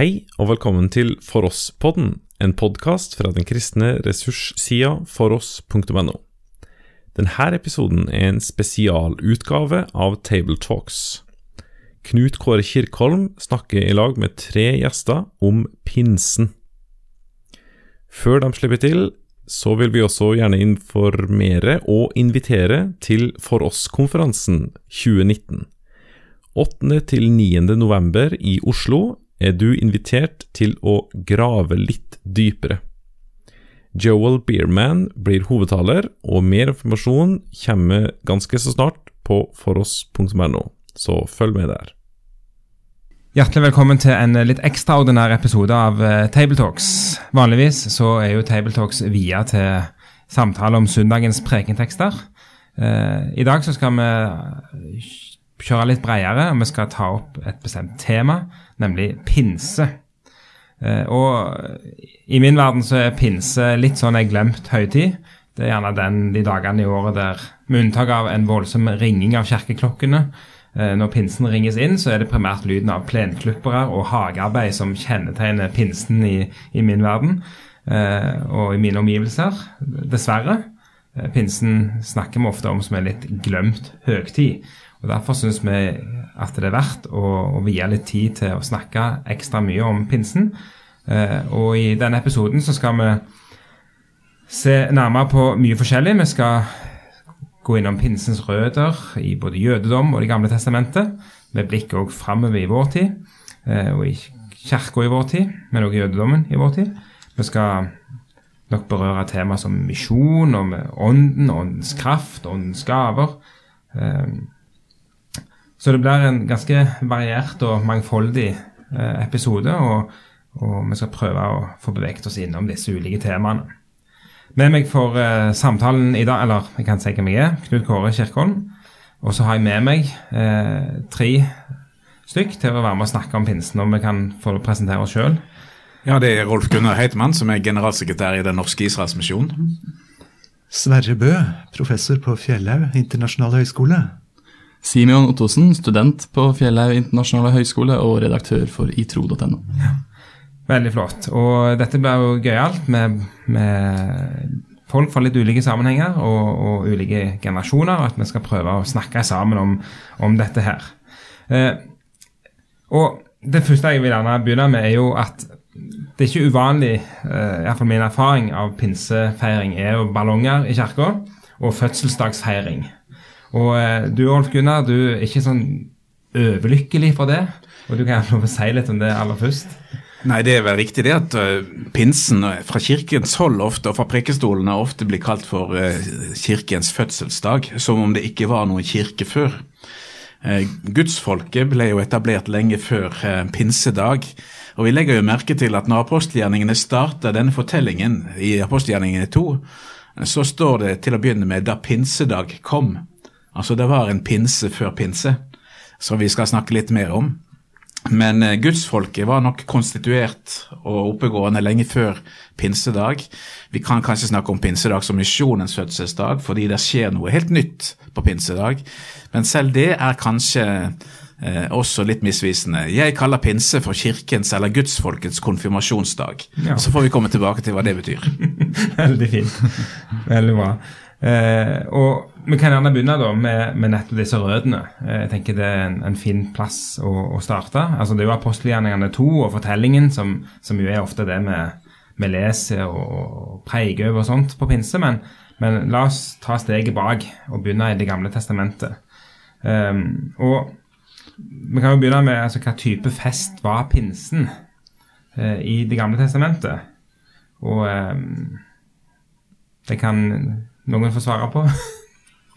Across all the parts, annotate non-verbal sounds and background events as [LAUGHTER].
Hei og velkommen til For oss-podden, en podkast fra den kristne ressurssida foross.no. Denne episoden er en spesialutgave av Tabletalks. Knut Kåre Kirkholm snakker i lag med tre gjester om pinsen. Før de slipper til, så vil vi også gjerne informere og invitere til For oss-konferansen 2019. 8. til 9. november i Oslo er du invitert til å grave litt dypere. Joel Beerman blir hovedtaler, og mer informasjon kommer ganske så snart på foross.no, så følg med der. Hjertelig velkommen til en litt ekstraordinær episode av uh, Tabletalks. Vanligvis så er jo Tabletalks via til samtale om søndagens prekentekster. Uh, I dag så skal vi kjøre litt bredere, og vi skal ta opp et bestemt tema, nemlig pinse. Uh, og i min verden så er pinse litt sånn ei glemt høytid. Det er gjerne den, de dagene i året der, med unntak av en voldsom ringing av kirkeklokkene, Eh, når pinsen ringes inn, så er det primært lyden av plenklippere og hagearbeid som kjennetegner pinsen i, i min verden eh, og i mine omgivelser. Dessverre. Eh, pinsen snakker vi ofte om som en litt glemt høgtid. og Derfor syns vi at det er verdt å, å vie litt tid til å snakke ekstra mye om pinsen. Og i denne episoden så skal vi se nærmere på mye forskjellig. Vi skal gå innom pinsens røder i både jødedom og Det gamle testamentet, med blikk òg framover i vår tid, eh, og i kirka i vår tid, men òg jødedommen i vår tid. Vi skal nok berøre tema som misjon, og ånden, åndens kraft, åndens gaver. Så det blir en ganske variert og mangfoldig eh, episode, og, og vi skal prøve å få beveget oss innom disse ulike temaene. Med meg for eh, samtalen i dag, eller jeg kan si hvem jeg er, Knut Kåre Kirkholm. Og så har jeg med meg eh, tre stykk til å være med og snakke om pinsen. Og vi kan få presentere oss sjøl. Ja, det er Rolf Gunnar Heitmann, som er generalsekretær i Den norske Israelsmisjonen. Sverre Bø, professor på Fjellhaug internasjonale høgskole. Simeon Ottosen, student på Fjellhaug internasjonale høgskole og redaktør for itro.no. Ja. Veldig flott. Og dette blir jo gøyalt med, med folk fra litt ulike sammenhenger og, og, ulike generasjoner, at vi skal prøve å snakke sammen om, om dette her. Eh, og det første jeg vil gjerne begynne med, er jo at det er ikke uvanlig, eh, iallfall min erfaring av pinsefeiring, er jo ballonger i kirka og fødselsdagsfeiring. Og eh, du Olf Gunnar, du er ikke sånn overlykkelig for det, og du kan få si litt om det aller først? Nei, det er vel riktig det at uh, pinsen uh, fra kirkens hold ofte, og fra prekestolene ofte blir kalt for uh, kirkens fødselsdag, som om det ikke var noen kirke før. Gudsfolket ble jo etablert lenge før pinsedag. Og vi legger jo merke til at når apostelgjerningene starter denne fortellingen i apostelgjerningene 2, så står det til å begynne med 'da pinsedag kom'. Altså det var en pinse før pinse, som vi skal snakke litt mer om. Men eh, gudsfolket var nok konstituert og oppegående lenge før pinsedag. Vi kan kanskje snakke om pinsedag som misjonens fødselsdag, fordi det skjer noe helt nytt på pinsedag. Men selv det er kanskje eh, også litt misvisende. Jeg kaller pinse for kirkens eller gudsfolkets konfirmasjonsdag. Ja. Så får vi komme tilbake til hva det betyr. [LAUGHS] Veldig fint. Veldig bra. Eh, og Vi kan gjerne begynne da med, med nettopp disse rødene. Eh, jeg tenker Det er en, en fin plass å, å, starte. Altså Det er jo apostelgjerningene to og fortellingen som, som, jo er ofte det vi, leser og, preger over og sånt på pinse. Men, men, la oss ta steget bak og begynne i Det gamle testamentet. Eh, og Vi kan jo begynne med altså, hva type fest var pinsen uh, i Det gamle testamentet. Og um, det kan noen får svare på?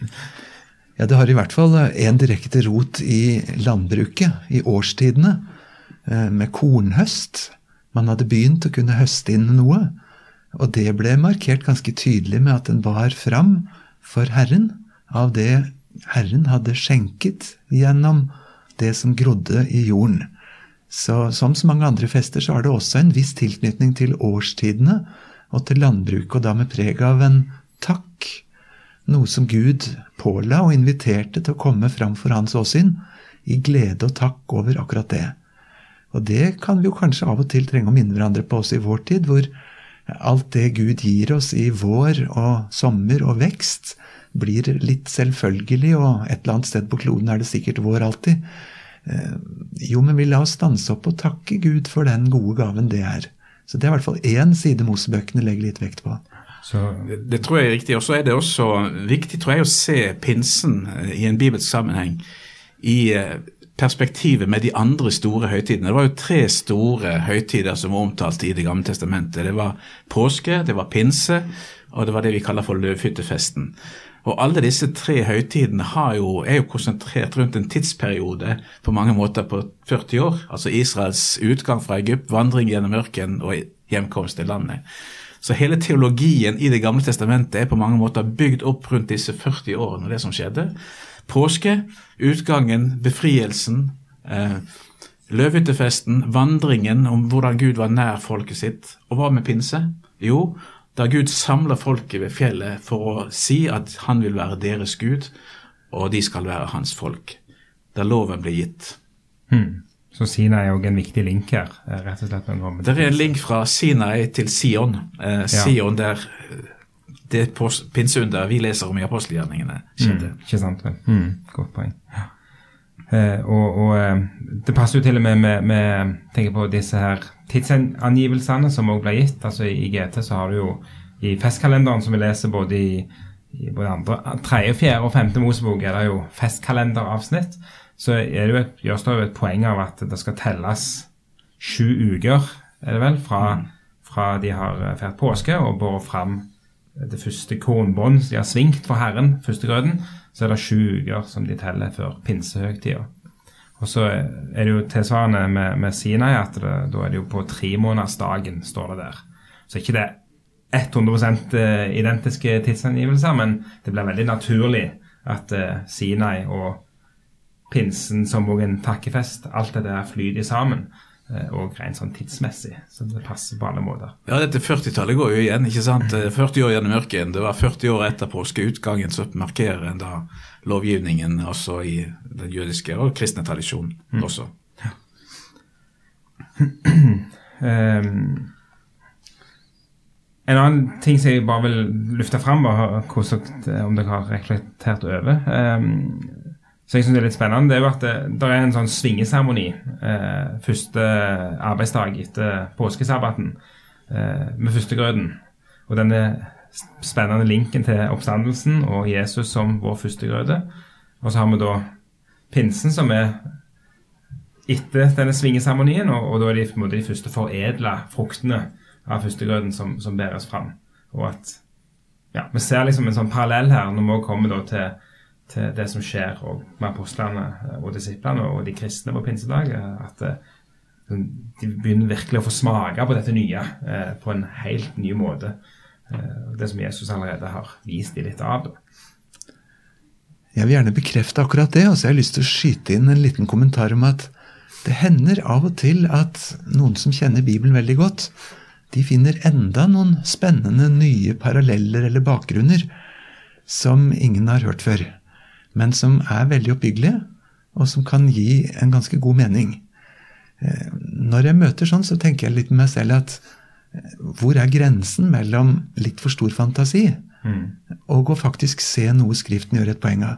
[LAUGHS] ja, det har i hvert fall en direkte rot i landbruket, i årstidene, eh, med kornhøst. Man hadde begynt å kunne høste inn noe. Og det ble markert ganske tydelig med at den bar fram for Herren av det Herren hadde skjenket gjennom det som grodde i jorden. Så Som så mange andre fester så har det også en viss tilknytning til årstidene og til landbruket, og da med preg av en takk, noe som Gud påla og inviterte til å komme fram for hans åsyn, i glede og takk over akkurat det. Og det kan vi jo kanskje av og til trenge å minne hverandre på også i vår tid, hvor alt det Gud gir oss i vår og sommer og vekst, blir litt selvfølgelig, og et eller annet sted på kloden er det sikkert vår alltid. Eh, jo, men vi la oss stanse opp og takke Gud for den gode gaven det er. Så det er i hvert fall én side Mosebøkene legger litt vekt på. Det, det tror jeg er riktig. Og så er det også viktig tror jeg, å se pinsen eh, i en bibelsk sammenheng i eh, perspektivet med de andre store høytidene. Det var jo tre store høytider som var omtalt i Det gamle testamentet. Det var påske, det var pinse, og det var det vi kaller for løvhyttefesten. Og alle disse tre høytidene jo, er jo konsentrert rundt en tidsperiode på mange måter på 40 år. Altså Israels utgang fra Egypt, vandring gjennom ørkenen og hjemkomst til landet. Så hele teologien i Det gamle testamentet er på mange måter bygd opp rundt disse 40 årene og det som skjedde. Påske, utgangen, befrielsen, eh, løvhyttefesten, vandringen om hvordan Gud var nær folket sitt. Og hva med pinse? Jo, da Gud samler folket ved fjellet for å si at han vil være deres Gud, og de skal være hans folk. Da loven ble gitt. hmm. Så Sinai er òg en viktig link her. eh, rett og slett. det er en link fra Sinai til Sion. Eh, Sion der eh, det pinseunder vi leser om i apostelgjerningene, skjedde. Mm, ikke sant? Mm, godt poeng. Ja. Eh, og og eh, det passer jo til og med med, med tenker på disse her tidsangivelsene som også ble gitt. altså I, i GT så har du jo i festkalenderen som vi leser både i, i både andre, tredje, fjerde og femte Mosebok, er det jo festkalenderavsnitt. Så er et, gjøres det jo et poeng av at det skal telles sju uker, er det vel, fra, fra de har feiret påske og båret fram det første kornbånd de har svingt for Herren, første grøten, så er det sju uker som de teller før pinsehøgtida. Og så er det jo tilsvarende med, med Sinai, at det, da er det jo på tremånedersdagen, står det der. Så ikke det er 100 identiske tidsangivelser, men det blir veldig naturlig at eh, Sinai og pinsen som òg en takkefest, alt det der flyter sammen. eh, Og rent sånn tidsmessig. Så det passer på alle måter. Ja, dette 40-tallet går jo igjen. ikke sant? Eh, 40 år gjennom ørkenen. Det var 40 år etter påskeutgangen så markerer en da lovgivningen også i den jødiske og kristne tradisjonen også. [CLEARS THROAT] Ehm, en annen ting som jeg bare vil lufte fram, om dere har reflektert over, ehm, så jeg synes det er litt spennende, det er jo at det, det er en sånn svingeseremoni eh, første arbeidsdag etter påskesabbaten eh, med førstegrøten. Og denne spennende linken til oppstandelsen og Jesus som vår førstegrøte. Og så har vi da pinsen, som er etter denne svingeseremonien, og, og da er de, på en måte, de første foredla fruktene av førstegrøten som, som bæres fram. Og at ja, Vi ser liksom en sånn parallell her når vi kommer da til, til det som skjer med apostlene og disiplene og de kristne på pinsedag. At eh, de begynner virkelig å få smake på dette nye eh, på en helt ny måte. Eh, det som Jesus allerede har vist de litt av. Jeg vil gjerne bekrefte akkurat det, og så har jeg lyst til å skyte inn en liten kommentar om at det hender av og til at noen som kjenner Bibelen veldig godt, de finner enda noen spennende nye paralleller eller bakgrunner som ingen har hørt før, men som er veldig oppbyggelige, og som kan gi en ganske god mening. Eh, Når jeg møter sånn, så tenker jeg litt med meg selv at eh, hvor er grensen mellom litt for stor fantasi og å faktisk se noe Skriften gjør et poeng av?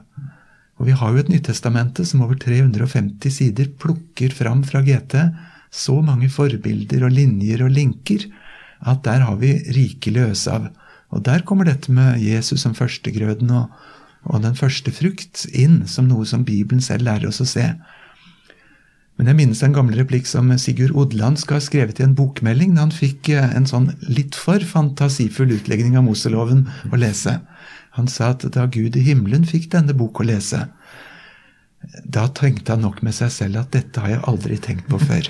Og vi har jo et Nyttestamente som over 350 sider plukker fram fra GT så mange forbilder og linjer og linker at der har vi rikelig øse av. Og der kommer dette med Jesus som førstegrøden og, og den første frukt inn som noe som Bibelen selv lærer oss å se. Men jeg minnes en gammel replikk som Sigurd Odland skal ha skrevet i en bokmelding da han fikk eh, en sånn litt for fantasifull utlegning av Moseloven å lese. Han sa at da Gud i himmelen fikk denne bok å lese, da tenkte han nok med seg selv at dette har jeg aldri tenkt på før.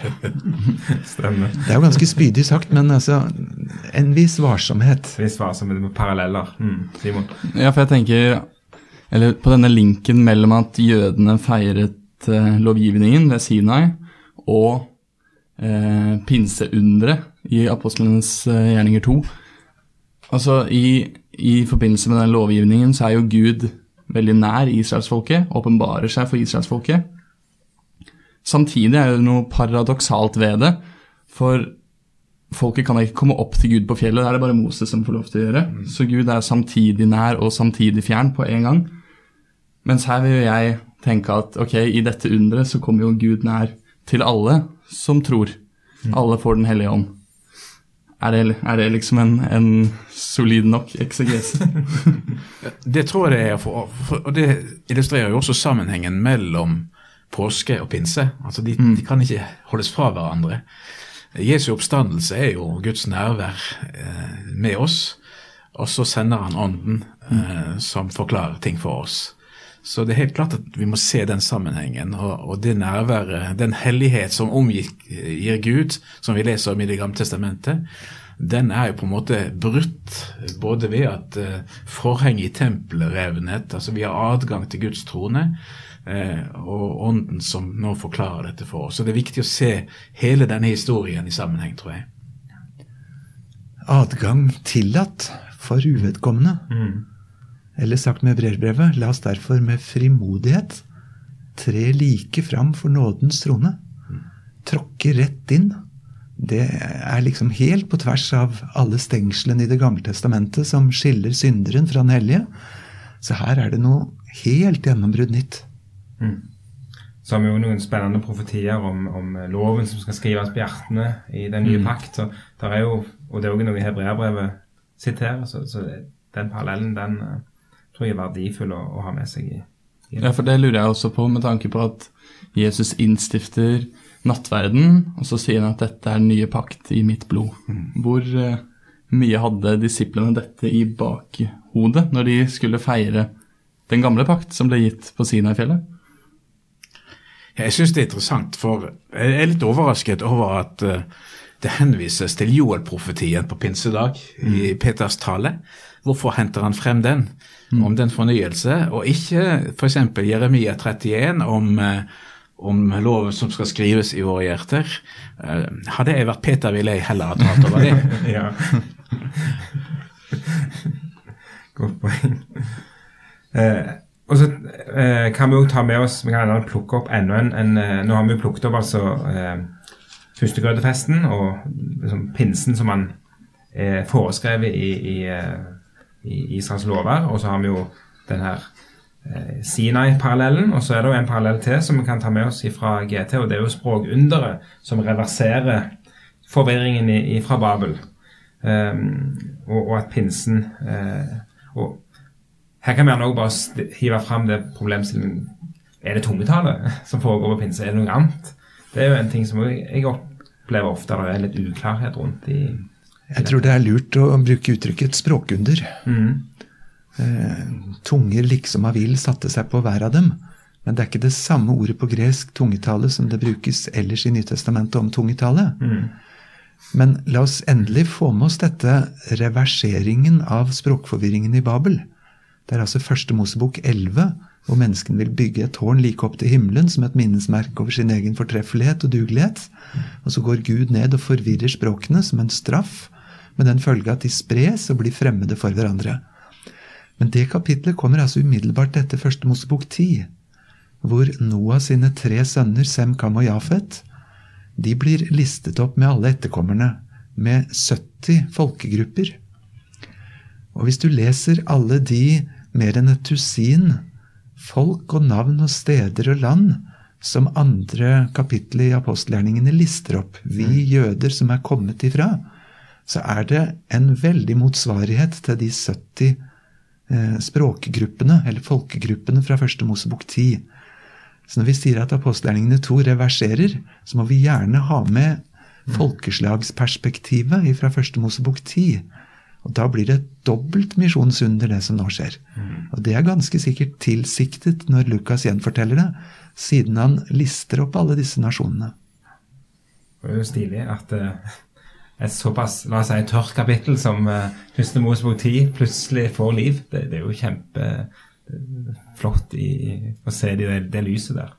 [LAUGHS] Stemmer. Det er jo ganske spydig sagt, men altså en viss varsomhet. En viss varsomhet med paralleller. Mm. Simon? Ja, for jeg tenker Eller på denne linken mellom at jødene feiret eh, lovgivningen ved Sinai, og eh, pinseunderet i apostlenes eh, gjerninger 2. Altså, i, i forbindelse med den lovgivningen så er jo Gud veldig nær israelsfolket, åpenbarer seg for israelsfolket. samtidig er det noe paradoksalt ved det. For folket kan ikke komme opp til Gud på fjellet, det er det bare Moses som får lov til å gjøre. Så Gud er samtidig nær og samtidig fjern på en gang. Mens her vil jeg tenke at ok, i dette underet så kommer jo Gud nær til alle som tror. Alle får Den hellige ånd. Er det, er det liksom en, en solid nok eksegese? [LAUGHS] Det tror jeg det er, for, for, og det illustrerer jo også sammenhengen mellom påske og pinse. Altså de, de kan ikke holdes fra hverandre. Jesu oppstandelse er jo Guds nærvær eh, med oss, og så sender han Ånden eh, som forklarer ting for oss. Så det er helt klart at vi må se den sammenhengen, og, og det nærværet, den hellighet som omgir Gud, som vi leser om i Det gamle testamentet, den er jo på en måte brutt både ved at eh, forhenget i tempelet revnet, altså vi har adgang til Guds trone, eh, og Ånden som nå forklarer dette for oss. Så det er viktig å se hele denne historien i sammenheng, tror jeg. Adgang tillatt for uvedkommende. Eller sagt med brevbrevet, la oss derfor med frimodighet tre like fram for nådens trone. Tråkke rett inn. Det er liksom helt på tvers av alle stengslene i Det gamle testamentet som skiller synderen fra den hellige. Så her er det noe helt gjennombrudd nytt. Så har vi jo noen spennende profetier om, om loven som skal skrives på hjertene i den nye pakt. Så der er jo, og det er også noe hebreerbrevet siterer, så, så den parallellen den eh, tror jeg er verdifull å, å ha med seg i, i Ja, for det lurer jeg også på, med tanke på at Jesus innstifter nattverden, og så sier han at dette er den nye pakt i mitt blod. Hvor uh, mye hadde disiplene dette i bakhodet når de skulle feire den gamle pakt som ble gitt på Sinai-fjellet? Jeg syns det er interessant, for jeg er litt overrasket over at eh, det henvises til Joel-profetien på pinsedag i Peters tale. Hvorfor henter han frem den, om den fornyelse, og ikke f.eks. Jeremia 31 om, eh, om loven som skal skrives i våre hjerter? Eh, hadde jeg vært Peter, ville jeg heller ha talt over det. [LAUGHS] ja. Godt poeng. Eh, og så eh, kan vi jo ta med oss Vi kan plukke opp enda en, en eh, Nå har vi jo plukket opp altså eh, førstegrøtefesten og liksom, pinsen som man er foreskrevet i, i, eh, i Israels lover. Og så har vi jo den her eh, Sinai-parallellen. Og så er det jo en parallell til som vi kan ta med oss fra GT, og det er jo språkunderet som reverserer forvirringen i, fra Babel. Um, og, og at pinsen eh, og Her kan vi gjerne bare hive fram det problemstillingen Er det tungetallet som foregår på pinse? Er det noe annet? Det er jo en ting som jeg, opplever ofte det er litt uklarhet rundt i Jeg tror det er lurt å bruke uttrykket språkunder. Eh, tunger liksom av vill satte seg på hver av dem. Men det er ikke det samme ordet på gresk tungetale som det brukes ellers i Nytestamentet om tungetale. Men la oss endelig få med oss dette reverseringen av språkforvirringen i Babel. Det er altså første Mosebok 11, hvor menneskene vil bygge et tårn like opp til himmelen som et minnesmerke over sin egen fortreffelighet og dugelighet. Og så går Gud ned og forvirrer språkene som en straff, med den følge at de spres og blir fremmede for hverandre. Men det kapitlet kommer altså umiddelbart etter første Mosebok 10, hvor Noah sine tre sønner, Sem, Kam og Jafet, de blir listet opp med alle etterkommerne, med 70 folkegrupper. Og hvis du leser alle de mer enn et tusin folk og navn og steder og land som andre kapittel i apostelgjerningene lister opp, vi jøder som er kommet ifra, så er det en veldig motsvarighet til de 70 eh, språkgruppene, eller folkegruppene fra første Mosebok 10. Så når vi sier at apostelgjerningene 2 reverserer, så må vi gjerne ha med folkeslagsperspektivet fra første Mosebok 10. Og da blir det dobbelt misjonsunder, det som nå skjer. Og det er ganske sikkert tilsiktet når Lukas gjenforteller det, siden han lister opp alle disse nasjonene. Det er jo stilig at eh, et såpass la oss si, tørt kapittel som uh, Første Mosebok 10 plutselig får liv. Det, det er jo kjempeflott i, å se det, det, lyset der.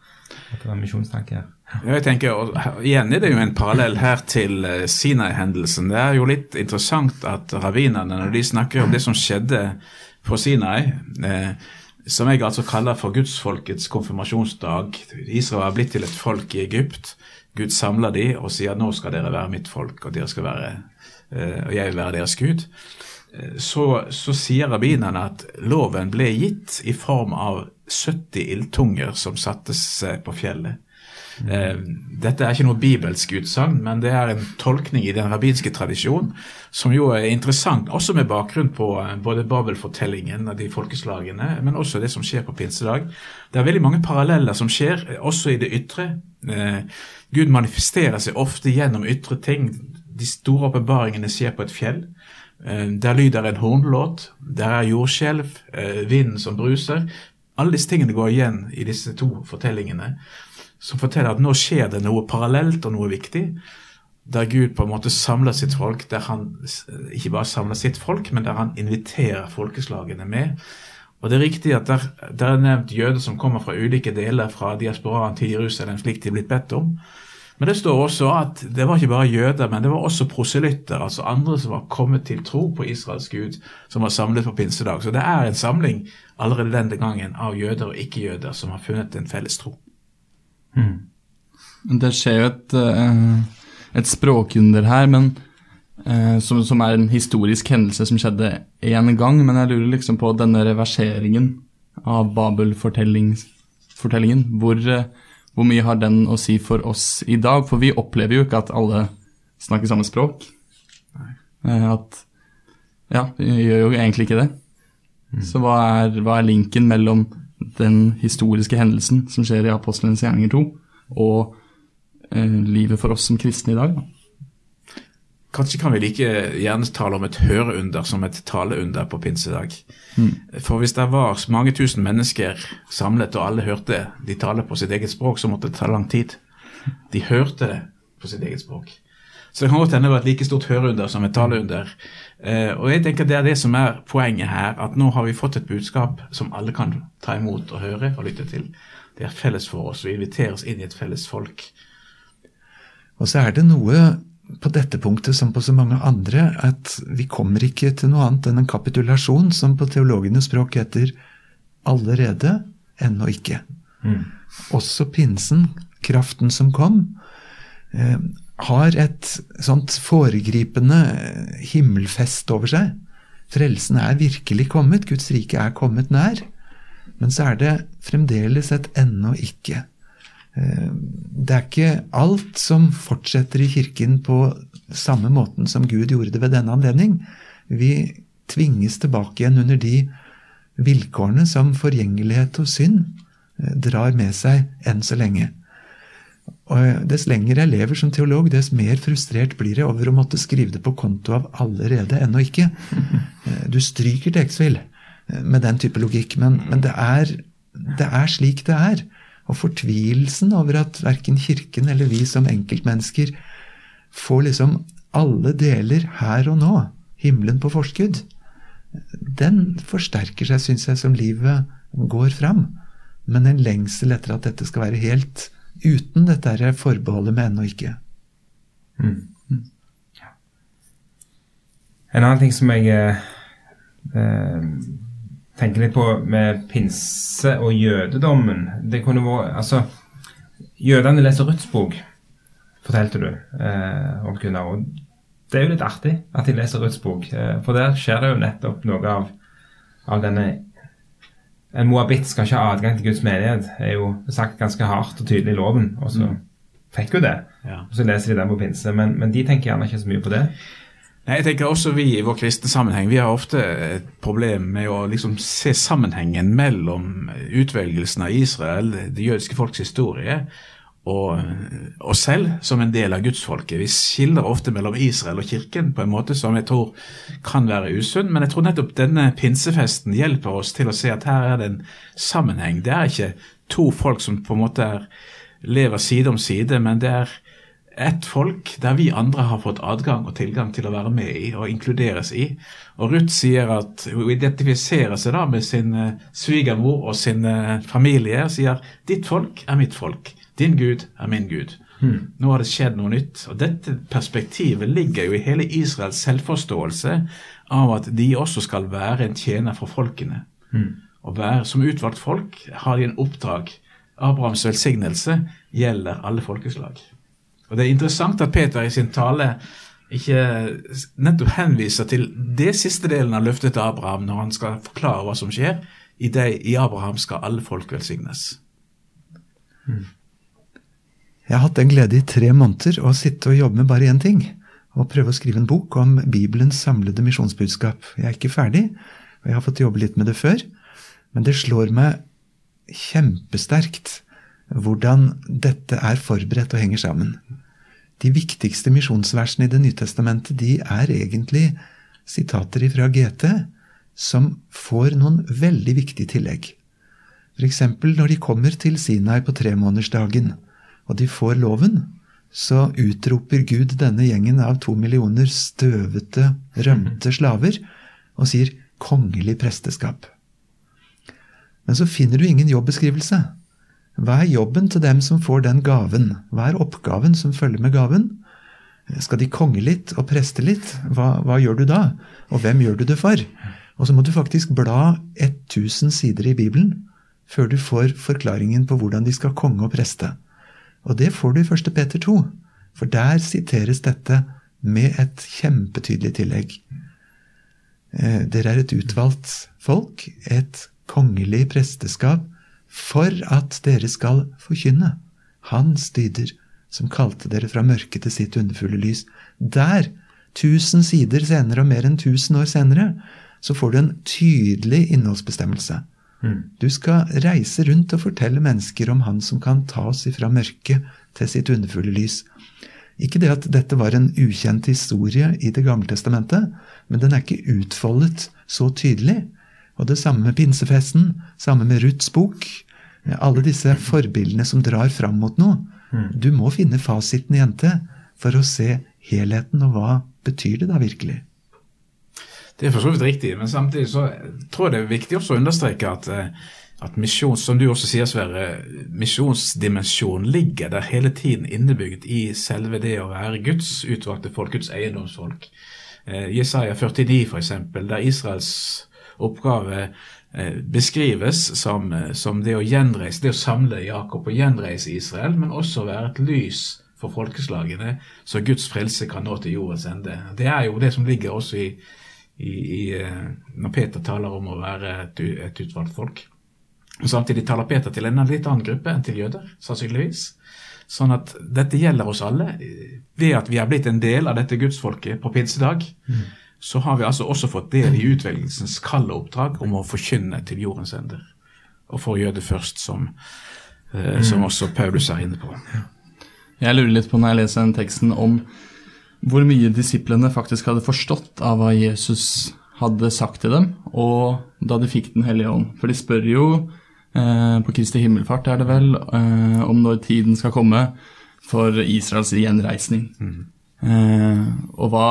At det er en misjonstanke her. Ja, Jeg tenker, og Igjen er det jo en parallell her til eh, Sinai-hendelsen. Det er jo litt interessant at rabbinerne, når de snakker om det som skjedde på Sinai, eh, som jeg altså kaller for gudsfolkets konfirmasjonsdag. Israel har blitt til et folk i Egypt. Gud samler de og sier nå skal dere være mitt folk, og, dere skal være, eh, og jeg vil være deres Gud. Eh, så, så sier rabbinerne at loven ble gitt i form av 70 ildtunger som satte seg på fjellet. Eh, dette er ikke noe bibelsk utsagn, men det er en tolkning i den rabbinske tradisjon som jo er interessant, også med bakgrunn på eh, både Babelfortellingen og de folkeslagene, men også det som skjer på pinsedag. Det er veldig mange paralleller som skjer, eh, også i det ytre. Gud manifesterer seg ofte gjennom ytre ting. De store åpenbaringene skjer på et fjell. Der lyder en hornlåt, der er jordskjelv, vinden som bruser. Alle disse tingene går igjen i disse to fortellingene som forteller at nå skjer det noe parallelt og noe viktig. Der Gud på en måte samler sitt folk, der han ikke bare samler sitt folk, men der han inviterer folkeslagene med. Og det er riktig at der, der er nevnt jøder som kommer fra ulike deler fra diasporaen til Jerusalem, slik de er blitt bedt om. Men det står også at det var ikke bare jøder, men det var også proselytter, altså andre som var kommet til tro på Israels Gud, som var samlet på pinsedag. Så det er en samling allerede denne gangen av jøder og ikke-jøder som har funnet en felles tro. Mm. Det skjer jo et, eh, et språkunder her, men eh, som, som, er en historisk hendelse som skjedde én gang. Men jeg lurer liksom på denne reverseringen av Babel-fortellingen. Hvor, eh, hvor, mye har den å si for oss i dag? For vi opplever jo ikke at alle snakker samme språk. At Ja, vi gjør jo egentlig ikke det. Mm. Så hva er, hva er linken mellom den historiske hendelsen som skjer i Apostlenes gjerninger 2, og eh, livet for oss som kristne i dag. Da. Kanskje kan vi like gjerne tale om et høreunder som et taleunder på pinsedag. Mm. For hvis det var mange tusen mennesker samlet, og alle hørte de tale på sitt eget språk, så måtte det ta lang tid. De hørte det på sitt eget språk. Så det kan godt hende det var et like stort høreunder som et taleunder. Eh, og jeg tenker Det er det som er poenget her, at nå har vi fått et budskap som alle kan ta imot og høre og lytte til. Det er felles for oss Vi inviteres inn i et felles folk. Og så er det noe på dette punktet som på så mange andre, at vi kommer ikke til noe annet enn en kapitulasjon som på teologenes språk heter 'allerede, ennå ikke'. Mm. Også pinsen, kraften som kom, eh, har et sånt foregripende himmelfest over seg. Frelsen er virkelig kommet, Guds rike er kommet nær. Men så er det fremdeles et ennå ikke. Eh, det er ikke alt som fortsetter i kirken på samme måten som Gud gjorde det ved denne anledning. Vi tvinges tilbake igjen under de vilkårene som forgjengelighet og synd eh, drar med seg enn så lenge. Og Dess lenger jeg lever som teolog, dess mer frustrert blir jeg over å måtte skrive det på konto av allerede ennå ikke. [LAUGHS] Eh, du stryker Exville eh, med den type logikk, men, men det, er, det, er, slik det er. Og fortvilelsen over at verken Kirken eller vi som enkeltmennesker får liksom alle deler her og nå, himmelen på forskudd, den forsterker seg, syns jeg, som livet går fram. Men en lengsel etter at dette skal være helt uten dette her forbeholdet med ennå ikke. Mm. En annen ting som jeg eh, eh, tenker litt på med pinse og jødedommen det kunne vært, altså, Jødene leser Ruths bok, fortalte du eh, om Gunnar. og Det er jo litt artig at de leser Ruths bok, eh, for der skjer det jo nettopp noe av, av denne en moabitt skal ikke ha adgang til Guds menighet, er jo sagt ganske hardt og tydelig i loven. Og så mm. fikk jo det. Ja. Og så leser de den på pinse. Men, men, de tenker gjerne ikke så mye på det. Nei, jeg tenker også Vi i vår kristne sammenheng vi har ofte et problem med å liksom se sammenhengen mellom utvelgelsen av Israel, det jødiske folks historie, og oss selv som en del av gudsfolket. Vi skiller ofte mellom Israel og kirken på en måte som jeg tror kan være usunn, men jeg tror nettopp denne pinsefesten hjelper oss til å se at her er det en sammenheng. Det er ikke to folk som på en måte er, lever side om side, men det er ett folk der vi andre har fått adgang og tilgang til å være med i og inkluderes i. Og Ruth sier at hun identifiserer seg da med sin eh, svigermor og sin eh, familie og sier 'ditt folk er mitt folk'. Din Gud er min Gud. Hmm. Nå har det skjedd noe nytt. Og dette perspektivet ligger jo i hele Israels selvforståelse av at de også skal være en tjener for folkene. Hmm. Og være som utvalgt folk, har de en oppdrag. Abrahams velsignelse gjelder alle folkeslag. Og Det er interessant at Peter i sin tale ikke nettopp henviser til det siste delen av løftet til Abraham når han skal forklare hva som skjer. I, det, i Abraham skal alle folk velsignes. Jeg har hatt den glede i tre måneder å sitte og jobbe med bare én ting. Og prøve å skrive en bok om Bibelens samlede misjonsbudskap. Jeg er ikke ferdig, og jeg har fått jobbe litt med det før. Men det slår meg kjempesterkt hvordan dette er forberedt og henger sammen. De viktigste misjonsversene i Det nye testamentet de er egentlig sitater fra GT som får noen veldig viktige tillegg. F.eks. når de kommer til Sinai på tremånedersdagen, og de får loven, så utroper Gud denne gjengen av to millioner støvete, rømte slaver og sier 'kongelig presteskap'. Men så finner du ingen jobbeskrivelse. Hva er jobben til dem som får den gaven? Hva er oppgaven som følger med gaven? Skal de konge litt og preste litt? Hva, hva gjør du da? Og hvem gjør du det for? Og så må du faktisk bla 1000 sider i Bibelen før du får forklaringen på hvordan de skal konge og preste. Og det får du i 1. Peter 2, for der siteres dette med et kjempetydelig tillegg. Eh, dere er et utvalgt folk, et kongelig presteskap, for at dere skal forkynne Hans dyder, som kalte dere fra mørket til sitt underfulle lys. Der, tusen sider senere og mer enn tusen år senere, så får du en tydelig innholdsbestemmelse. Du skal reise rundt og fortelle mennesker om Han som kan ta oss ifra mørket til sitt underfulle lys. Ikke det at dette var en ukjent historie i Det gamle testamentet, men den er ikke utfoldet så tydelig. Og det samme med pinsefesten, samme med Ruths bok. Alle disse forbildene som drar fram mot noe. Du må finne fasiten i NT for å se helheten, og hva betyr det da virkelig? Det er for så vidt riktig, men samtidig så tror jeg det er viktig også å understreke at, eh, at misjons, som du også sier, Sverre, misjonsdimensjonen ligger der hele tiden innebygd i selve det å være Guds utvalgte folk, Guds eiendomsfolk. Eh, Jesaja 49 f.eks., der Israels oppgave eh, beskrives som, som det å gjenreise, det å samle Jakob og gjenreise Israel, men også være et lys for folkeslagene, så Guds frelse kan nå til jordens ende. Det er jo det som ligger også i, i, i eh, når Peter taler om å være et, et utvalgt folk. Og Samtidig taler Peter til en litt annen gruppe enn til jøder, sannsynligvis. Sånn at dette gjelder oss alle. Ved at vi er blitt en del av dette gudsfolket på pinsedag, så har vi altså også fått del i utvelgelsens kalde oppdrag om å forkynne til jordens ender. Og for jøder først, som, eh, som også Paulus er inne på. Jeg lurer litt på når jeg leser den teksten om hvor mye disiplene faktisk hadde forstått av hva Jesus hadde sagt til dem, og da de fikk Den hellige ånd. For de spør jo eh, på Kristi himmelfart, er det vel, eh, om når tiden skal komme for Israels gjenreisning. Eh, og hva,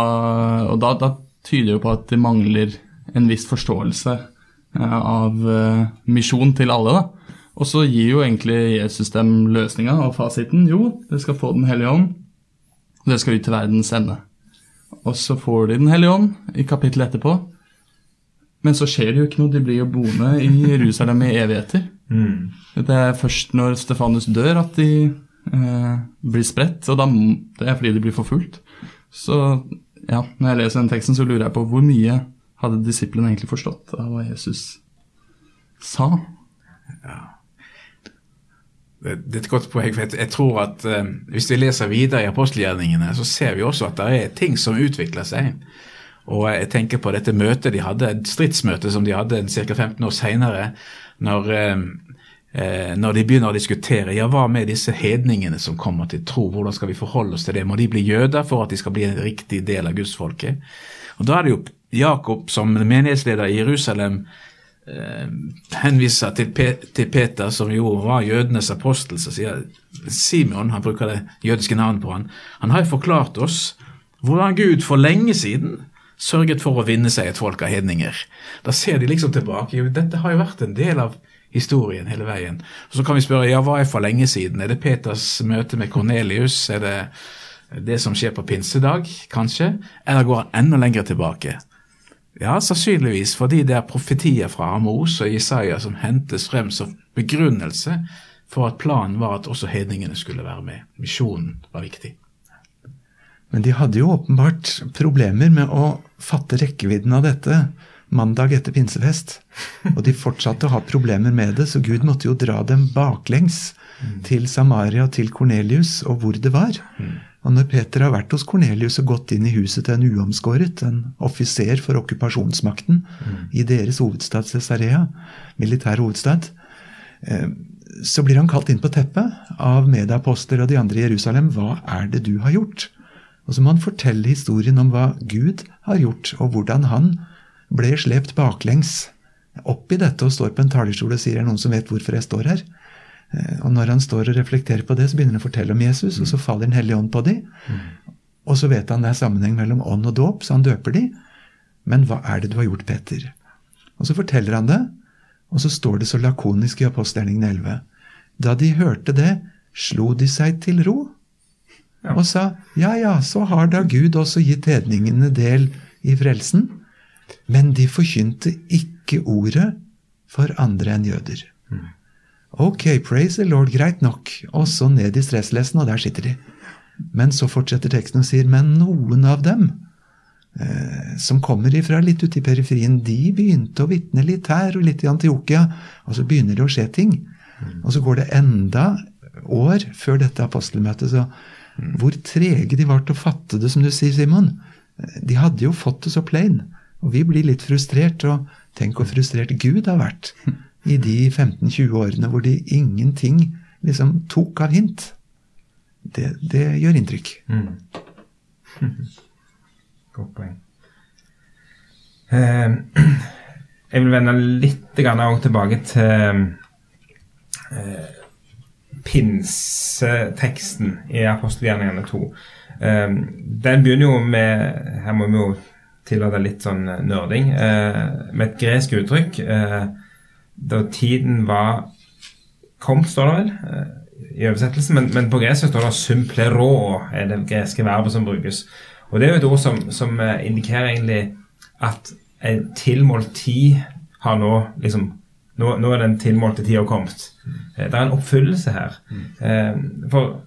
og da, da tyder jo på at det mangler en viss forståelse eh, av eh, misjon til alle. da. Og så gir jo egentlig Jesus dem løsninga og fasiten. Jo, dere skal få Den hellige ånd, og det skal ut til verdens ende. Og så får de Den hellige ånd i kapittelet etterpå. Men så skjer det jo ikke noe. De blir jo boende i Jerusalem i evigheter. Det er først når Stefanus dør at de eh, blir spredt, og da, det er fordi de blir forfulgt. Så ja, når jeg leser den teksten, så lurer jeg på hvor mye hadde disiplene egentlig forstått av hva Jesus sa? Det det er et godt poeng. for jeg, jeg tror at eh, Hvis vi leser videre i apostelgjerningene, så ser vi også at det er ting som utvikler seg. Og jeg tenker på dette møtet de hadde, et stridsmøte som de hadde ca. 15 år seinere, når, eh, eh, når de begynner å diskutere ja, hva med disse hedningene som kommer til tro, hvordan skal vi forholde oss til det? Må de bli jøder for at de skal bli en riktig del av gudsfolket? Og Da er det jo Jakob som menighetsleder i Jerusalem henviser til, til Peter, som jo var jødenes apostel, så sier Simon, han bruker det jødiske navnet på han, han har jo forklart oss hvordan Gud for lenge siden sørget for å vinne seg et folk av hedninger. Da ser de liksom tilbake. Jo, dette har jo vært en del av historien hele veien. Og Så kan vi spørre ja, hva er for lenge siden? Er det Peters møte med Kornelius? Er det det som skjer på pinsedag, kanskje? Eller går han enda lenger tilbake? Ja, sannsynligvis fordi det er profetier fra Amos og Isaiah som hentes frem som begrunnelse for at planen var at også hedningene skulle være med. Misjonen var viktig. Men de hadde jo åpenbart problemer med å fatte rekkevidden av dette mandag etter pinsefest. Og de fortsatte å ha problemer med det, så Gud måtte jo dra dem baklengs til Samaria, til Kornelius, og hvor det var. Og når Peter har vært hos Kornelius og gått inn i huset til en uomskåret, en offiser for okkupasjonsmakten i deres hovedstad Cesarea, militær hovedstad, eh, så blir han kalt inn på teppet av medaposter og de andre i Jerusalem. Hva er det du har gjort? Og så må han fortelle historien om hva Gud har gjort, og hvordan han ble slept baklengs opp i dette og står på en talerstol og sier er det noen som vet hvorfor jeg står her? Eh, Og når han står og reflekterer på det, så begynner han å fortelle om Jesus, og så faller Den hellige ånd på dem. Og så vet han det er sammenheng mellom ånd og dåp, så han døper dem. Men hva er det du har gjort, Peter? Og så forteller han det, og så står det så lakonisk i apostelgjerningen 11. Da de hørte det, slo de seg til ro og sa ja, ja, så har da Gud også gitt hedningene del i frelsen. Men de forkynte ikke ordet for andre enn jøder. Ok, praise the Lord, greit nok. Og så ned i stresslessen, og der sitter de. Men så fortsetter teksten og sier, men noen av dem eh, som kommer ifra litt ute i periferien, de begynte å vitne litt her og litt i Antiokia, og så begynner det å skje ting. Og så går det enda år før dette apostelmøtet, så hvor trege de var til å fatte det, som du sier, Simon. De hadde jo fått det så plain. Og vi blir litt frustrert, og tenk hvor frustrert Gud har vært i de 15-20 årene hvor de ingenting liksom tok av hint. Det, det gjør inntrykk. [LAUGHS] Godt poeng. Eh, [CLEARS THROAT] jeg vil vende litt tilbake til eh, pinseteksten i apostelgjerningene 2. Eh, den begynner jo med Her må vi jo tillate litt sånn nerding. Eh, med et gresk uttrykk. Da tiden var kommet, står det vel. Eh, i oversettelsen, men, men på gresk står det 'symplero', er det greske verbet som brukes. Og Det er jo et ord som, som eh, indikerer egentlig at en tilmålt tid har nå liksom Nå, nå er den tilmålte tida kommet. Eh, Det er en oppfyllelse her. Eh, For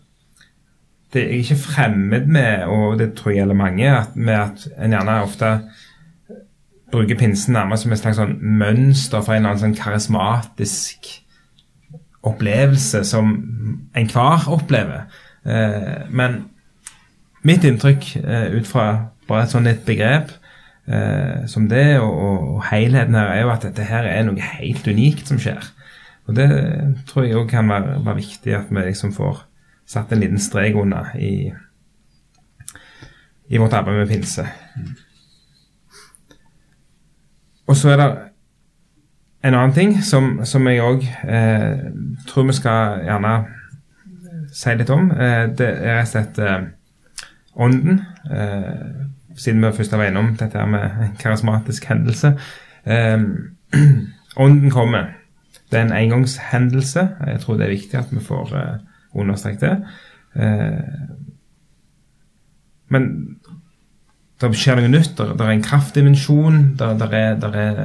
det er ikke fremmed med, og det tror jeg gjelder mange, at, med at en gjerne ofte bruker pinsen nærmest som et slags sånn mønster for en eller annen sånn karismatisk opplevelse som enhver opplever. Eh, men mitt inntrykk eh, ut fra bare et sånn et begrep eh, som det, og, og, helheten her, er jo at dette her er noe helt unikt som skjer. Og det tror jeg òg kan være, være viktig at vi liksom får satt en liten strek under i, i vårt arbeid med pinse. Og så er det en annen ting som, som jeg òg eh, tror vi skal gjerne si litt om. Eh, det er rett og slett eh, ånden. Eh, siden vi først var innom dette her med en karismatisk hendelse. Eh, [CLEARS THROAT] ånden kommer. Det er en engangshendelse. Jeg tror det er viktig at vi får eh, understreket det. Eh, men det skjer noe nytt. Det er en kraftdimensjon. Det er, der er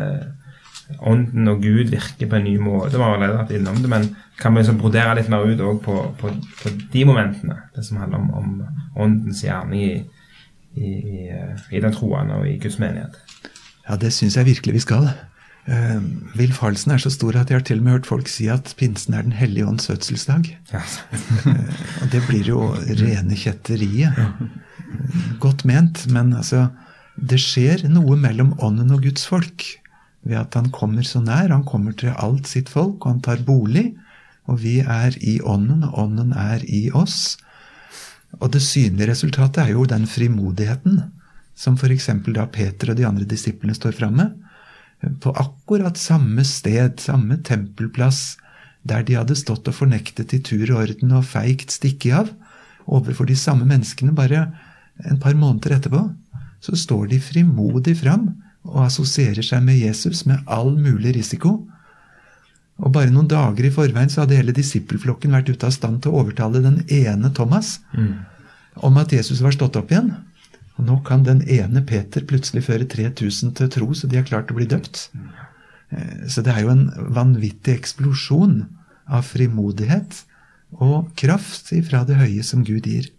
ånden og Gud virker på en ny måte. Vi har allerede vært innom det, men kan vi liksom brodere litt mer ut på, på, på de momentene? Det som handler om, om åndens gjerning i, i, i, i den troende og i Guds menighet. Ja, det syns jeg virkelig vi skal. Uh, Villfarelsen er så stor at jeg har til og med hørt folk si at pinsen er Den hellige ånds fødselsdag. Yes. uh, og det blir jo rene kjetteriet. Godt ment, men altså Det skjer noe mellom ånden og Guds folk ved at han kommer så nær. Han kommer til alt sitt folk, og han tar bolig. Og vi er i ånden, og ånden er i oss. Og det synlige resultatet er jo den frimodigheten som f.eks. da Peter og de andre disiplene står framme. På akkurat samme sted, samme tempelplass, der de hadde stått og fornektet i tur og orden og feigt stikket av, overfor de samme menneskene bare en par måneder etterpå, så står de frimodig fram og assosierer seg med Jesus med all mulig risiko. Og bare noen dager i forveien så hadde hele disippelflokken vært ute av stand til å overtale den ene Thomas om at Jesus var stått opp igjen. Og nå kan den ene Peter plutselig føre 3000 til tro, så de har klart å bli døpt. Eh, Så det er jo en vanvittig eksplosjon av frimodighet og kraft ifra det høye som Gud gir.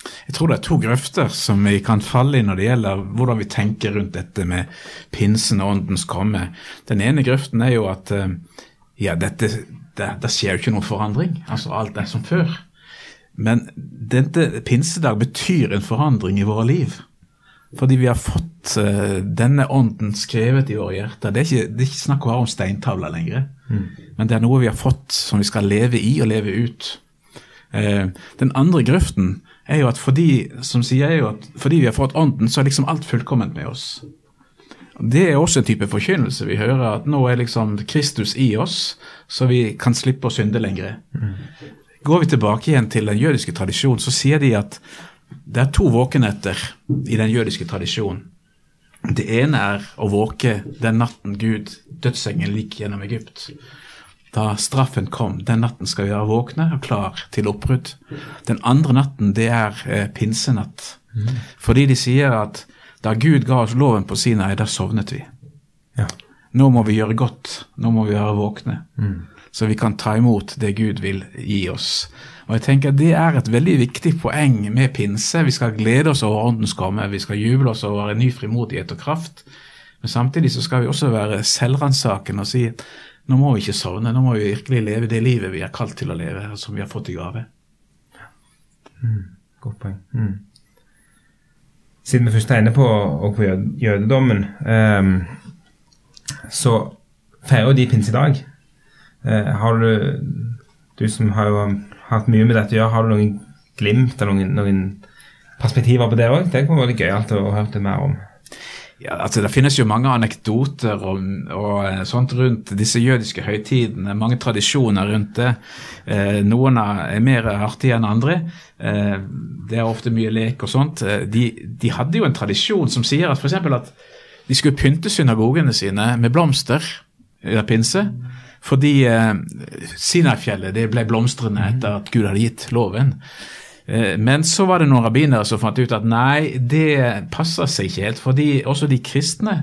Jeg tror det er to grøfter som vi kan falle i når det gjelder hvordan vi tenker rundt dette med pinsen og åndens komme. Den ene grøften er jo at eh, ja, dette, det, det skjer jo ikke noen forandring. Altså alt er som før. Men dette pinsedag betyr en forandring i våre liv. Fordi vi har fått uh, denne ånden skrevet i våre hjerter. Det er ikke, det er ikke snakk bare om steintavler lenger. Men det er noe vi har fått som vi skal leve i og leve ut. Uh, den andre grøften er jo at fordi, som sier jo at fordi vi har fått ånden, så er liksom alt fullkomment med oss. Det er også en type forkynnelse. Vi hører at nå er liksom Kristus i oss, så vi kan slippe å synde lenger. Går vi tilbake igjen til den jødiske tradisjonen, så sier de at det er to våkenetter i den jødiske tradisjonen. Det ene er å våke den natten Gud dødsengelen gikk gjennom Egypt. Da straffen kom, den natten skal vi være våkne og klar til oppbrudd. Den andre natten, det er eh, pinsenatt. Fordi de sier at da Gud ga oss loven på Sinai, da sovnet vi. Ja. Nå må vi gjøre godt, nå må vi være våkne. Så vi kan ta imot det Gud vil gi oss. Og jeg tenker Det er et veldig viktig poeng med pinse. Vi skal glede oss over åndens komme, vi skal juble oss over en ny frimodighet og kraft. Men samtidig så skal vi også være selvransakende og si nå må vi ikke sovne, nå må vi virkelig leve det livet vi er kalt til å leve, og som vi har fått i gave. Godt poeng. Mm. Siden vi først er inne på, og på jødedommen, um, så feirer de pinse i dag. Uh, har du, du som har jo hatt mye med dette å gjøre, har du noen glimt eller noen, noen perspektiver på det òg? Det kunne vært gøyalt å høre mer om. Ja, altså Det finnes jo mange anekdoter og, og eh, sånt rundt disse jødiske høytidene. Mange tradisjoner rundt det. Eh, noen er er mer artige enn andre. Eh, det er ofte mye lek og sånt. Eh, de, de hadde jo en tradisjon som sier at f.eks. at de skulle pynte synagogene sine med blomster under pinse. Fordi eh, Sinai-fjellet ble blomstrende etter at Gud hadde gitt loven. Eh, Men så var det noen rabbinere som fant ut at nei, det passer seg ikke helt. Fordi også de kristne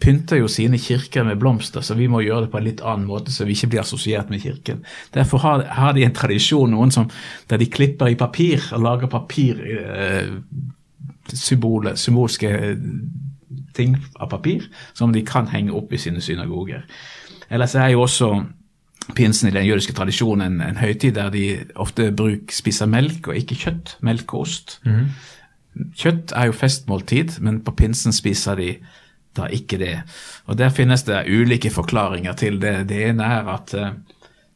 pynter jo sine kirker med blomster, så vi må gjøre det på en litt annen måte, så vi ikke blir assosiert med kirken. Derfor har, har de en tradisjon noen som, der de klipper i papir og lager papir eh, symbolske eh, ting av papir som de kan henge opp i sine synagoger. Ellers er jo også pinsen i den jødiske tradisjonen en, en høytid der de ofte bruk, spiser melk og ikke kjøtt. Melk og ost. Kjøtt er jo festmåltid, men på pinsen spiser de da ikke det. Og Der finnes det ulike forklaringer til det. Det ene er at, eh,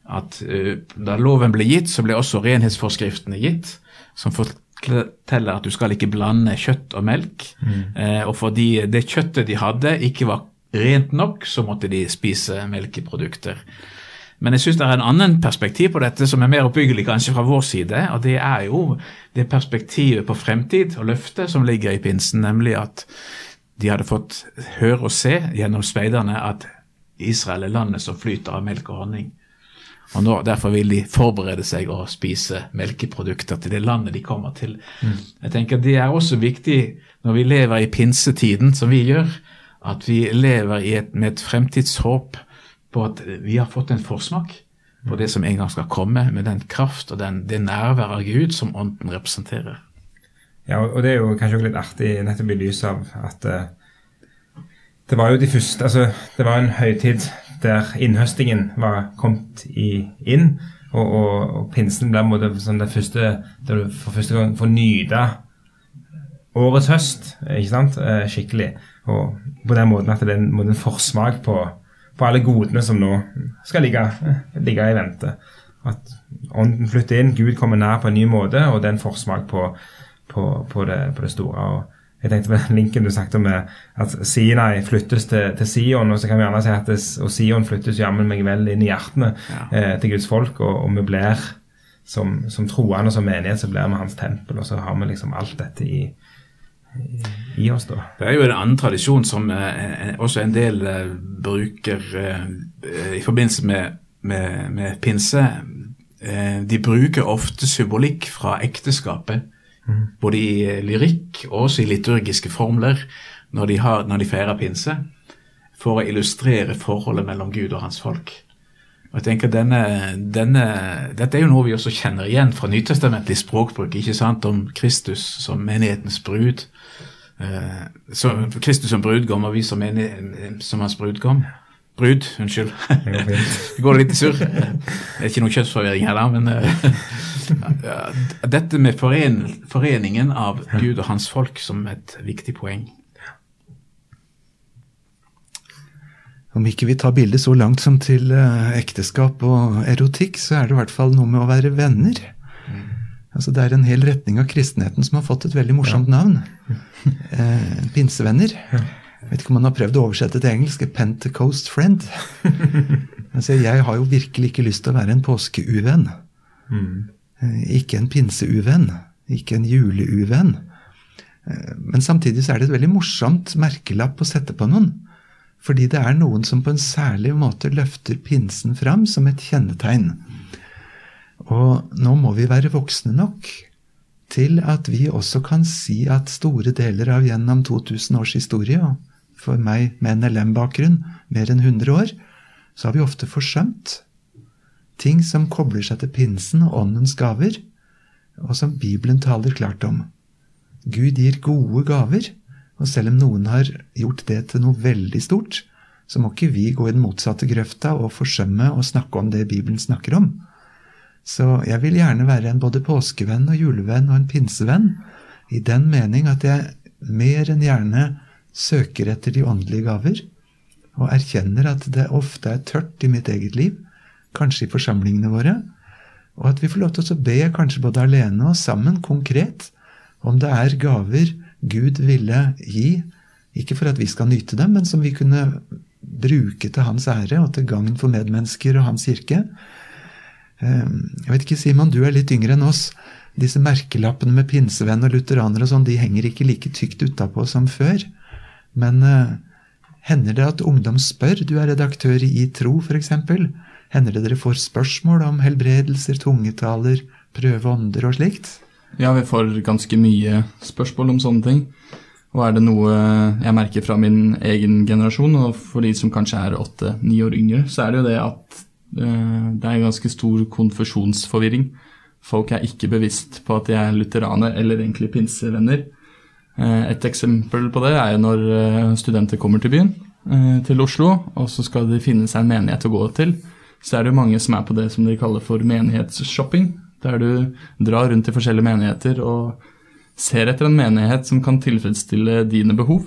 at eh, da loven ble gitt, så ble også renhetsforskriftene gitt, som forteller at du skal ikke blande kjøtt og melk. Eh, og fordi det kjøttet de hadde ikke var rent nok, så måtte de spise melkeprodukter. Men jeg syns det er en annen perspektiv på dette som er mer oppbyggelig kanskje fra vår side. Og det er jo det perspektivet på fremtid og løftet som ligger i pinsen, nemlig at de hadde fått høre og se gjennom speiderne at Israel er landet som flyter av melk og honning. Og nå, Derfor vil de forberede seg å spise melkeprodukter til det landet de kommer til. Jeg tenker Det er også viktig når vi lever i pinsetiden, som vi gjør, at vi lever i et, med et fremtidshåp at vi har fått en forsmak på det som en gang skal komme, med den kraft og den, det nærværet av Gud som Ånden representerer. Ja, og det er jo kanskje også litt artig nettopp i lys av at uh, det var jo de første Altså, det var en høytid der innhøstingen var kommet i, inn, og, og, og pinsen ble måte sånn det første der du for første gang får nyte årets høst, ikke sant, eh, skikkelig. Og på den måten at det er en, en forsmak på, på alle godene som nå skal ligge, ligge i vente. At ånden flytter inn, Gud kommer nær på en ny måte, og det er en forsmak på, på, på, det, på det store. Og jeg tenkte på den linken du snakket om at Sinai flyttes til, til Sion, og så kan vi gjerne si at det, og Sion flyttes jammen meg vel inn i hjertene Ja. eh, til Guds folk, og, og vi blir som, som troende og som menighet, så blir vi hans tempel, og så har vi liksom alt dette i, i, oss, da. Det er jo en annen tradisjon som eh, også en del eh, bruker eh, eh, i forbindelse med, med, med pinse. Eh, de bruker ofte symbolikk fra ekteskapet Både i lyrikk og også i liturgiske formler når de, har, når de feirer pinse, for å illustrere forholdet mellom Gud og hans folk. Og jeg tenker denne, denne, Dette er jo noe vi også kjenner igjen fra nytestamentlig språkbruk, ikke sant, om Kristus som menighetens brud. Eh, så Kristus som brudgom og vi som, menighet, som hans brudgom. Brud, unnskyld. Det går [LAUGHS] litt i surr. Det er ikke noe kjønnsforvirring heller, men [LAUGHS] ja, dette med foren, foreningen av Gud og hans folk som et viktig poeng. Om ikke vi tar bildet så langt som til uh, ekteskap og erotikk, så er det i hvert fall noe med å være venner. Mm. Altså Det er en hel retning av kristenheten som har fått et veldig morsomt ja. navn. [LAUGHS] eh, pinsevenner. Ja. Jeg vet ikke om man har prøvd å oversette til engelsk. Pentecost friend. [LAUGHS] altså, jeg har jo virkelig ikke lyst til å være en påskeuvenn. Mm. Eh, ikke en pinseuvenn. Ikke en juleuvenn. Eh, men samtidig så er det et veldig morsomt merkelapp å sette på noen. Fordi det er noen som på en særlig måte løfter pinsen fram som et kjennetegn. Og nå må vi være voksne nok til at vi også kan si at store deler av gjennom 2000 års historie, og for meg med NLM-bakgrunn mer enn 100 år, så har vi ofte forsømt ting som kobler seg til pinsen og åndens gaver, og som Bibelen taler klart om. Gud gir gode gaver, og selv om noen har gjort det til noe veldig stort, så må ikke vi gå i den motsatte grøfta og forsømme å snakke om det Bibelen snakker om. Så jeg vil gjerne være en både påskevenn og julevenn og en pinsevenn, i den mening at jeg mer enn gjerne søker etter de åndelige gaver, og erkjenner at det ofte er tørt i mitt eget liv, kanskje i forsamlingene våre, og at vi får lov til å be, kanskje både alene og sammen, konkret, om det er gaver Gud ville gi, ikke for at vi skal nyte dem, men som vi kunne bruke til hans ære og til gagn for medmennesker og hans kirke. Ehm, jeg vet ikke, Simon, du er litt yngre enn oss. Disse merkelappene med pinsevenn og lutheraner og sånn, de henger ikke like tykt utapå som før. Men uh, hender det at ungdom spør? Du er redaktør i Tro, f.eks. Hender det dere får spørsmål om helbredelser, tungetaler, prøveånder og slikt? Ja, vi får ganske mye spørsmål om sånne ting. Og er det noe jeg merker fra min egen generasjon, og for de som kanskje er åtte-ni år yngre, så er det jo det at uh, det er ganske stor konfusjonsforvirring. Folk er ikke bevisst på at de er lutheraner eller egentlig pinsevenner. Eh, et eksempel på det er jo når eh, studenter kommer til byen, eh, til Oslo, og så skal de finne seg en menighet å gå til. Så er det jo mange som er på det som de kaller for menighetsshopping. Der du drar rundt i forskjellige menigheter og ser etter en menighet som kan tilfredsstille dine behov.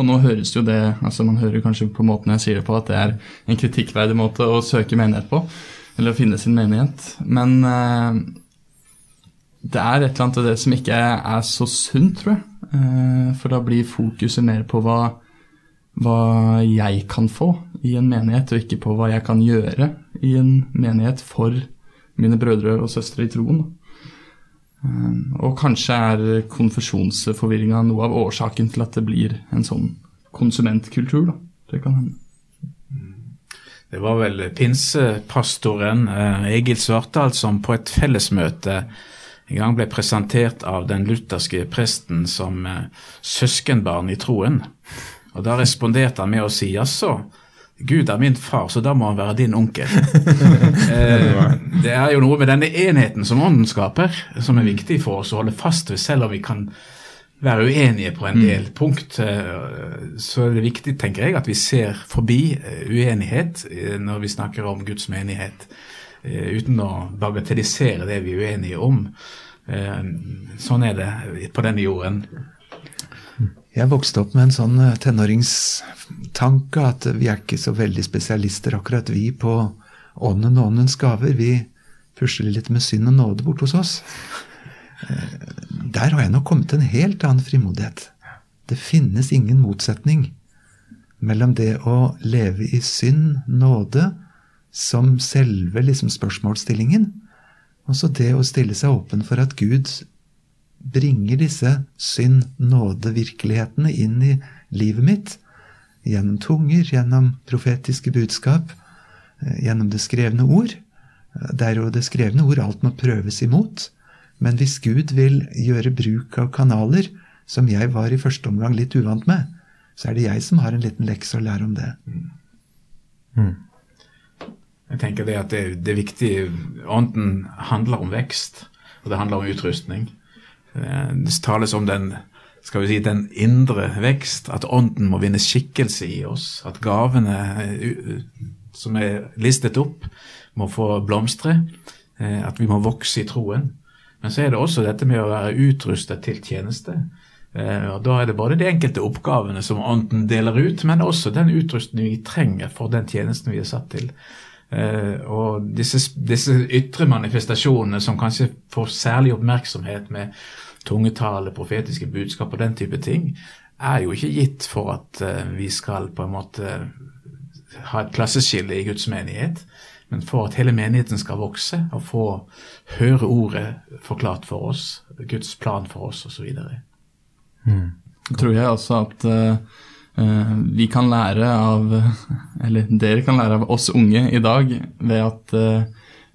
Og nå høres jo det altså Man hører kanskje på måten jeg sier det på, at det er en kritikkverdig måte å søke menighet på. Eller å finne sin menighet. Men det er et eller annet av det som ikke er så sunt, tror jeg. Eh, for da blir fokuset mer på hva, hva jeg kan få i en menighet, og ikke på hva jeg kan gjøre i en menighet for mine brødre og søstre i troen. Eh, og kanskje er konfesjonsforvirringa noe av årsaken til at det blir en sånn konsumentkultur. Da. Det kan hende. Det var vel pinsepastoren eh, Egil Svartdal som på et fellesmøte en gang ble presentert av den lutherske presten som eh, søskenbarn i troen. Og Da responderte han med å si jaså, Gud er min far, så da må han være din onkel. [LAUGHS] eh, det er jo noe med denne enheten som ånden skaper, som er viktig for oss å holde fast ved, selv om vi kan være uenige på en mm. del mm. punkt. Eh, så er det viktig, tenker jeg, at vi ser forbi eh, uenighet når vi snakker om Guds menighet. Uten å bagatellisere det vi er uenige om. Sånn er det på denne jorden. Jeg vokste opp med en sånn eh, tenåringstanke at vi er ikke så veldig spesialister, akkurat vi, på ånden og åndens gaver. Vi pusler litt med synd og nåde bort hos oss. Der har jeg nok kommet til en helt annen frimodighet. Det finnes ingen motsetning mellom det å leve i synd, nåde, som selve liksom spørsmålsstillingen. Og så det å stille seg åpen for at Gud bringer disse synd, nåde, virkelighetene inn i livet mitt. Gjennom tunger, gjennom profetiske budskap, eh, gjennom det skrevne ord. Det er jo det skrevne ord alt må prøves imot. Men hvis Gud vil gjøre bruk av kanaler, som jeg var i første omgang litt uvant med, så er det jeg som har en liten lekse å lære om det. Jeg tenker det at det, det viktig Ånden handler om vekst, og det handler om utrustning. Eh, Det tales om den skal vi si, den indre vekst, at ånden må vinne skikkelse i oss. At gavene eh, som er listet opp, må få blomstre. eh, At vi må vokse i troen. Men så er det også dette med å være utrustet til tjeneste. Og Da er det både de enkelte oppgavene som ånden deler ut, men også den utrustning vi trenger for den tjenesten vi er satt til. Eh, og disse, disse ytre manifestasjonene som kanskje får særlig oppmerksomhet med tungetale, profetiske budskap og den type ting, er jo ikke gitt for at eh, vi skal på en måte ha et klasseskille i Guds menighet, men for at hele menigheten skal vokse og få høre ordet forklart for oss, Guds plan for oss osv. Så tror jeg også at eh, vi kan lære av [LAUGHS] Eller dere kan lære av oss unge i dag ved at eh,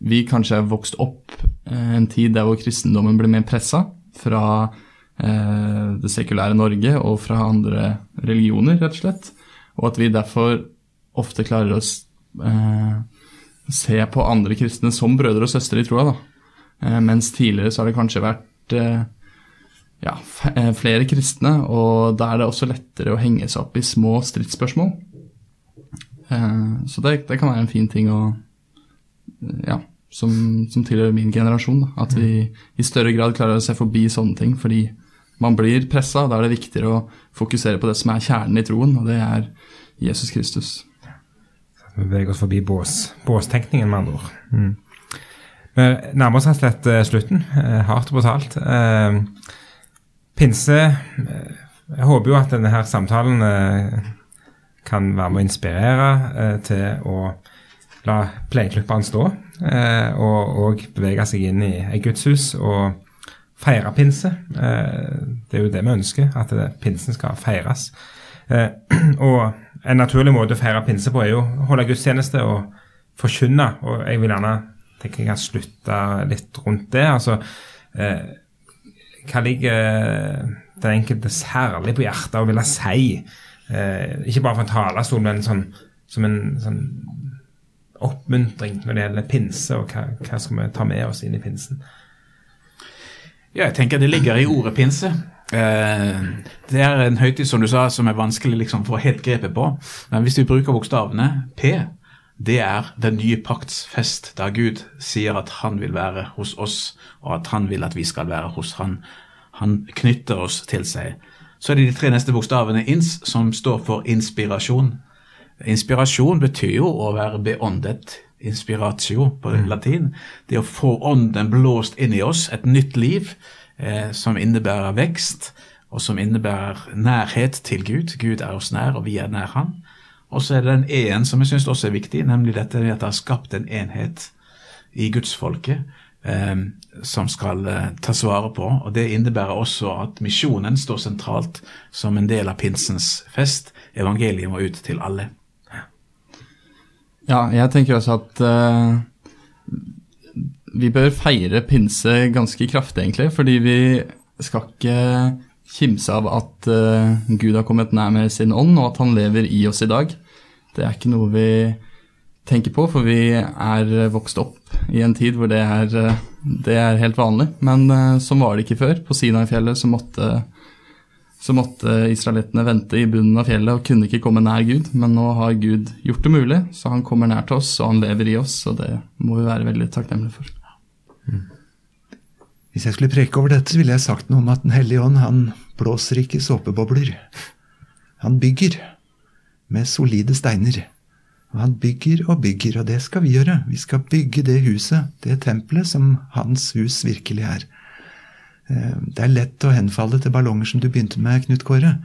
vi kanskje er vokst opp eh, en tid der hvor kristendommen ble mer pressa fra eh, det sekulære Norge og fra andre religioner, rett og slett. Og at vi derfor ofte klarer å eh, se på andre kristne som brødre og søstre i troa. da. Eh, mens tidligere så har det kanskje vært eh, ja, eh, flere kristne, og da er det også lettere å henge seg opp i små stridsspørsmål. Eh, Så det, det kan være en fin ting å ja, som, som tilhører min generasjon. Da. At vi i større grad klarer å se forbi sånne ting, fordi man blir pressa. Da er det viktigere å fokusere på det som er kjernen i troen, og det er Jesus Kristus. Vi beveger oss forbi bås, båstenkningen, med andre ord. Mm. Vi nærmer oss rett og slett eh, slutten, eh, hardt og brutalt. Pinse eh, Jeg håper jo at denne her samtalen eh, kan være med å inspirere eh, til å la pleieklipperen stå, og, og bevege seg inn i et gudshus og feire pinse. Det er jo det vi ønsker, at pinsen skal feires. [CLEARS THROAT] Og en naturlig måte å feire pinse på er jo å holde gudstjeneste og forkynne. Og jeg vil gjerne tenke jeg kan slutte litt rundt det. Altså, hva ligger den enkelte særlig på hjertet å ville si? Eh, ikke bare fra en talerstol, men sånn, som en sånn oppmuntring når det gjelder pinse, og hva, hva skal vi ta med oss inn i pinsen? Ja, jeg tenker det ligger i ordet pinse. Eh, det er en høytid som du sa, som er vanskelig liksom å få helt grepet på. Men hvis vi bruker bokstavene P, det er den nye pakts fest, der Gud sier at han vil være hos oss, og at han vil at vi skal være hos han. Han knytter oss til seg. Så er det de tre neste bokstavene ins, som står for inspirasjon. Inspirasjon betyr jo å være beåndet. Inspiratio på latin. Det å få ånden blåst inn i oss, et nytt liv eh, som innebærer vekst, og som innebærer nærhet til Gud. Gud er oss nær, og vi er nær Han. Og så er det den en som jeg syns også er viktig, nemlig dette med at det har skapt en enhet i gudsfolket eh, som skal eh, tas vare på. Og Det innebærer også at misjonen står sentralt som en del av pinsens fest. Evangeliet må ut til alle. Ja, jeg tenker også at eh, vi bør feire pinse ganske kraftig, egentlig. Fordi vi skal ikke kimse av at eh, Gud har kommet nær med sin ånd, og at han lever i oss i dag. Det er ikke noe vi tenker på, for vi er vokst opp i en tid hvor det er, eh, det er helt vanlig. Men eh, sånn var det ikke før. På Sinai-fjellet så måtte så måtte israelittene vente i bunnen av fjellet og kunne ikke komme nær Gud. Men nå har Gud gjort det mulig, så han kommer nær til oss, og han lever i oss. Og det må vi være veldig takknemlige for. Hvis jeg skulle preke over dette, så ville jeg sagt noe om at Den hellige ånd han blåser ikke såpebobler. Han bygger med solide steiner. Og han bygger og bygger, og det skal vi gjøre. Vi skal bygge det huset, det tempelet, som hans hus virkelig er. Eh, Det er lett å henfalle til ballonger som du begynte med, Knut Kåre.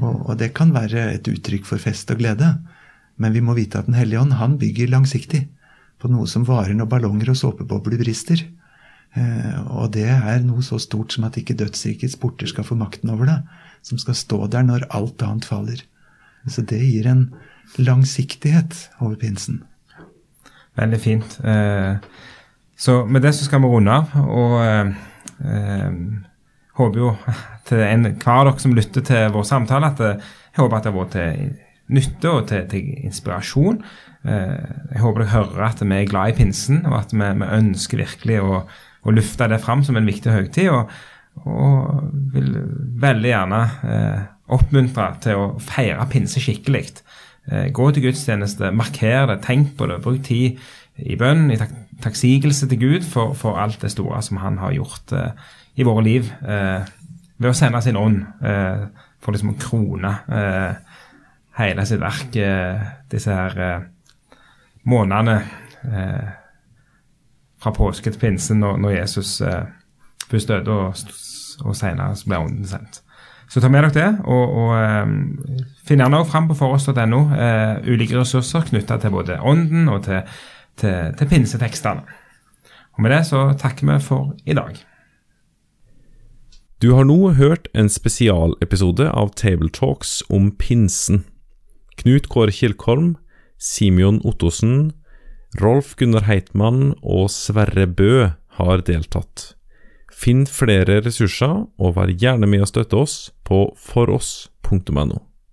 Og, og det kan være et uttrykk for fest og glede. Men vi må vite at Den hellige ånd han bygger langsiktig på noe som varer når ballonger og såpebobler brister. Eh, og det er noe så stort som at ikke dødsrikets porter skal få makten over det. Som skal stå der når alt annet faller. Så det gir en langsiktighet over pinsen. Veldig fint. Eh, Så med det så skal vi runde av. Og eh, håper jo til enhver av dere som lytter til vår samtale, at jeg håper at det har vært til nytte og til, til inspirasjon. Jeg håper dere hører at vi er glad i pinsen, og at vi, vi ønsker virkelig å, å løfte det fram som en viktig høytid. Og, og vil veldig gjerne eh, oppmuntre til å feire pinse skikkelig. Eh, gå til gudstjeneste, marker det, tenk på det, bruk tid i bønn, i tak takksigelse til Gud for, for, alt det store som han har gjort eh, i våre liv. Eh, ved å sende sin ånd eh, for liksom å krone eh, hele sitt verk disse her månedene fra påske til pinse, når, når Jesus først døde og, og senere ble ånden sendt. Så ta med dere det, og, og um, finn gjerne også fram på foross.no uh, ulike ressurser knytta til både ånden og til til, til pinsetekstene. Og Med det så takker vi for i dag. Du har nå hørt en spesialepisode av Tabletalks om pinsen. Knut Kåre Kilkholm, Simeon Ottosen, Rolf Gunnar Heitmann og Sverre Bø har deltatt. Finn flere ressurser, og vær gjerne med å støtte oss på foross.no.